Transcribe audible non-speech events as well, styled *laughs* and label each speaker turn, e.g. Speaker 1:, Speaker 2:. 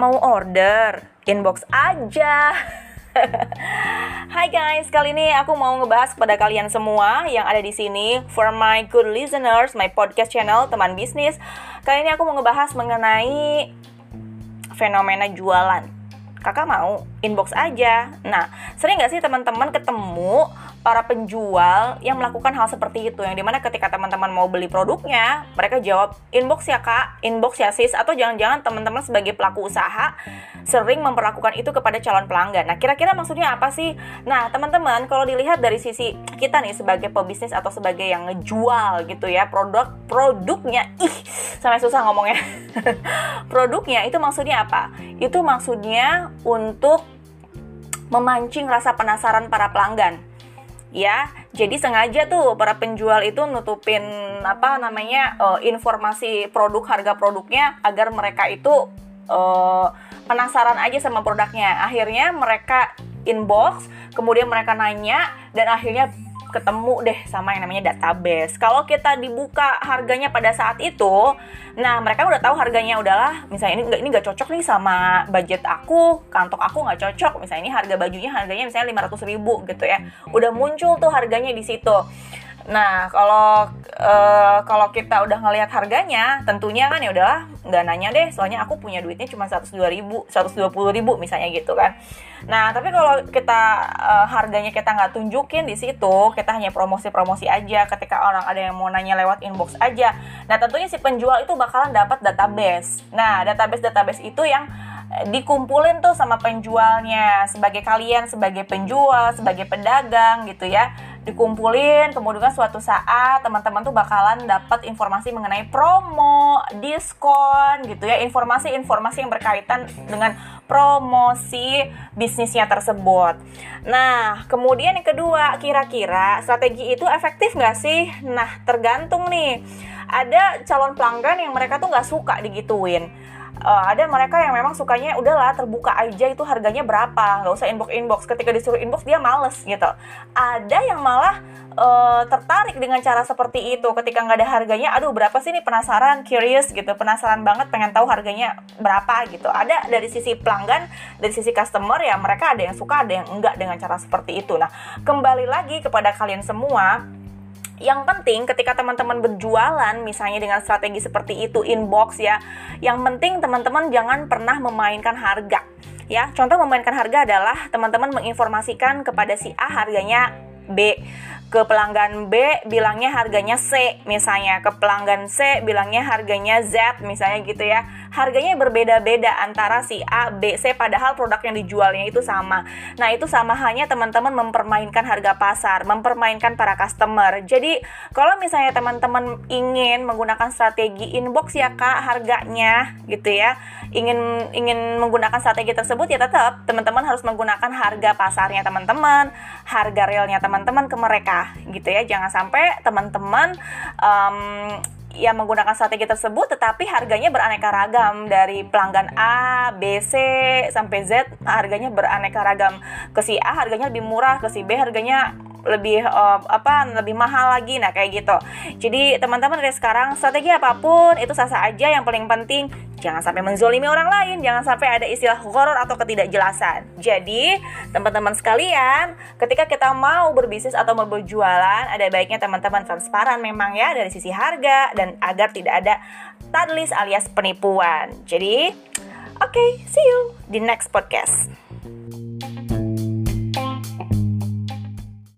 Speaker 1: Mau order? Inbox aja. *laughs* Hai guys, kali ini aku mau ngebahas kepada kalian semua yang ada di sini for my good listeners, my podcast channel teman bisnis. Kali ini aku mau ngebahas mengenai fenomena jualan. Kakak mau inbox aja. Nah, sering nggak sih teman-teman ketemu para penjual yang melakukan hal seperti itu? Yang di mana ketika teman-teman mau beli produknya mereka jawab inbox ya kak. Inbox ya sis. Atau jangan-jangan teman-teman sebagai pelaku usaha sering memperlakukan itu kepada calon pelanggan. Nah kira-kira maksudnya apa sih? Nah teman-teman kalau dilihat dari sisi kita nih sebagai pebisnis atau sebagai yang ngejual gitu ya produk produknya ih sampai susah ngomongnya. *laughs* Produknya itu maksudnya apa? Itu maksudnya untuk memancing rasa penasaran para pelanggan. Ya jadi sengaja tuh para penjual itu nutupin apa namanya uh, informasi produk harga produknya agar mereka itu uh, penasaran aja sama produknya. Akhirnya mereka inbox kemudian mereka nanya dan akhirnya ketemu deh sama yang namanya database. Kalau kita dibuka harganya pada saat itu, nah mereka udah tahu harganya udahlah. Misalnya ini nggak ini nggak cocok nih sama budget aku, kantong aku nggak cocok. Misalnya ini harga bajunya harganya misalnya 500 ribu gitu ya. Udah muncul tuh harganya di situ. Nah, kalau uh, kalau kita udah ngelihat harganya, tentunya kan ya udahlah nggak nanya deh, soalnya aku punya duitnya cuma 102 ribu, 120 ribu misalnya gitu kan. Nah, tapi kalau kita uh, harganya kita nggak tunjukin di situ, kita hanya promosi-promosi aja. Ketika orang ada yang mau nanya lewat inbox aja. Nah, tentunya si penjual itu bakalan dapat database. Nah, database-database itu yang dikumpulin tuh sama penjualnya sebagai kalian sebagai penjual sebagai pedagang gitu ya dikumpulin kemudian suatu saat teman-teman tuh bakalan dapat informasi mengenai promo diskon gitu ya informasi-informasi yang berkaitan dengan promosi bisnisnya tersebut. Nah kemudian yang kedua kira-kira strategi itu efektif nggak sih? Nah tergantung nih. Ada calon pelanggan yang mereka tuh nggak suka digituin uh, ada mereka yang memang sukanya udahlah terbuka aja itu harganya berapa? Nggak usah inbox inbox ketika disuruh inbox dia males gitu. Ada yang malah uh, tertarik dengan cara seperti itu. Ketika nggak ada harganya aduh berapa sih ini penasaran curious gitu. Penasaran banget pengen tahu harganya berapa gitu. Ada dari sisi pelanggan dari sisi customer ya mereka ada yang suka ada yang enggak dengan cara seperti itu. Nah kembali lagi kepada kalian semua yang penting ketika teman-teman berjualan misalnya dengan strategi seperti itu inbox ya yang penting teman-teman jangan pernah memainkan harga ya. Contoh memainkan harga adalah teman-teman menginformasikan kepada si A harganya B ke pelanggan B bilangnya harganya C misalnya ke pelanggan C bilangnya harganya Z misalnya gitu ya harganya berbeda-beda antara si A B C padahal produk yang dijualnya itu sama. Nah itu sama hanya teman-teman mempermainkan harga pasar mempermainkan para customer. Jadi kalau misalnya teman-teman ingin menggunakan strategi inbox ya kak harganya gitu ya ingin ingin menggunakan strategi tersebut ya tetap teman-teman harus menggunakan harga pasarnya teman-teman harga realnya teman-teman ke mereka gitu ya. Jangan sampai teman-teman um, yang menggunakan strategi tersebut tetapi harganya beraneka ragam. Dari pelanggan A, B, C sampai Z harganya beraneka ragam. Ke si A harganya lebih murah. Ke si B harganya lebih uh, apa lebih mahal lagi. Nah kayak gitu. Jadi teman-teman dari sekarang strategi apa pun itu sah-sah aja. Yang paling penting jangan sampai menzolimi orang lain jangan sampai ada istilah horor atau ketidakjelasan. Jadi teman-teman sekalian ketika kita mau berbisnis atau mau berjualan ada baiknya teman-teman transparan memang ya dari sisi harga dan agar tidak ada tadlis alias penipuan. Jadi oke okay, see you di next podcast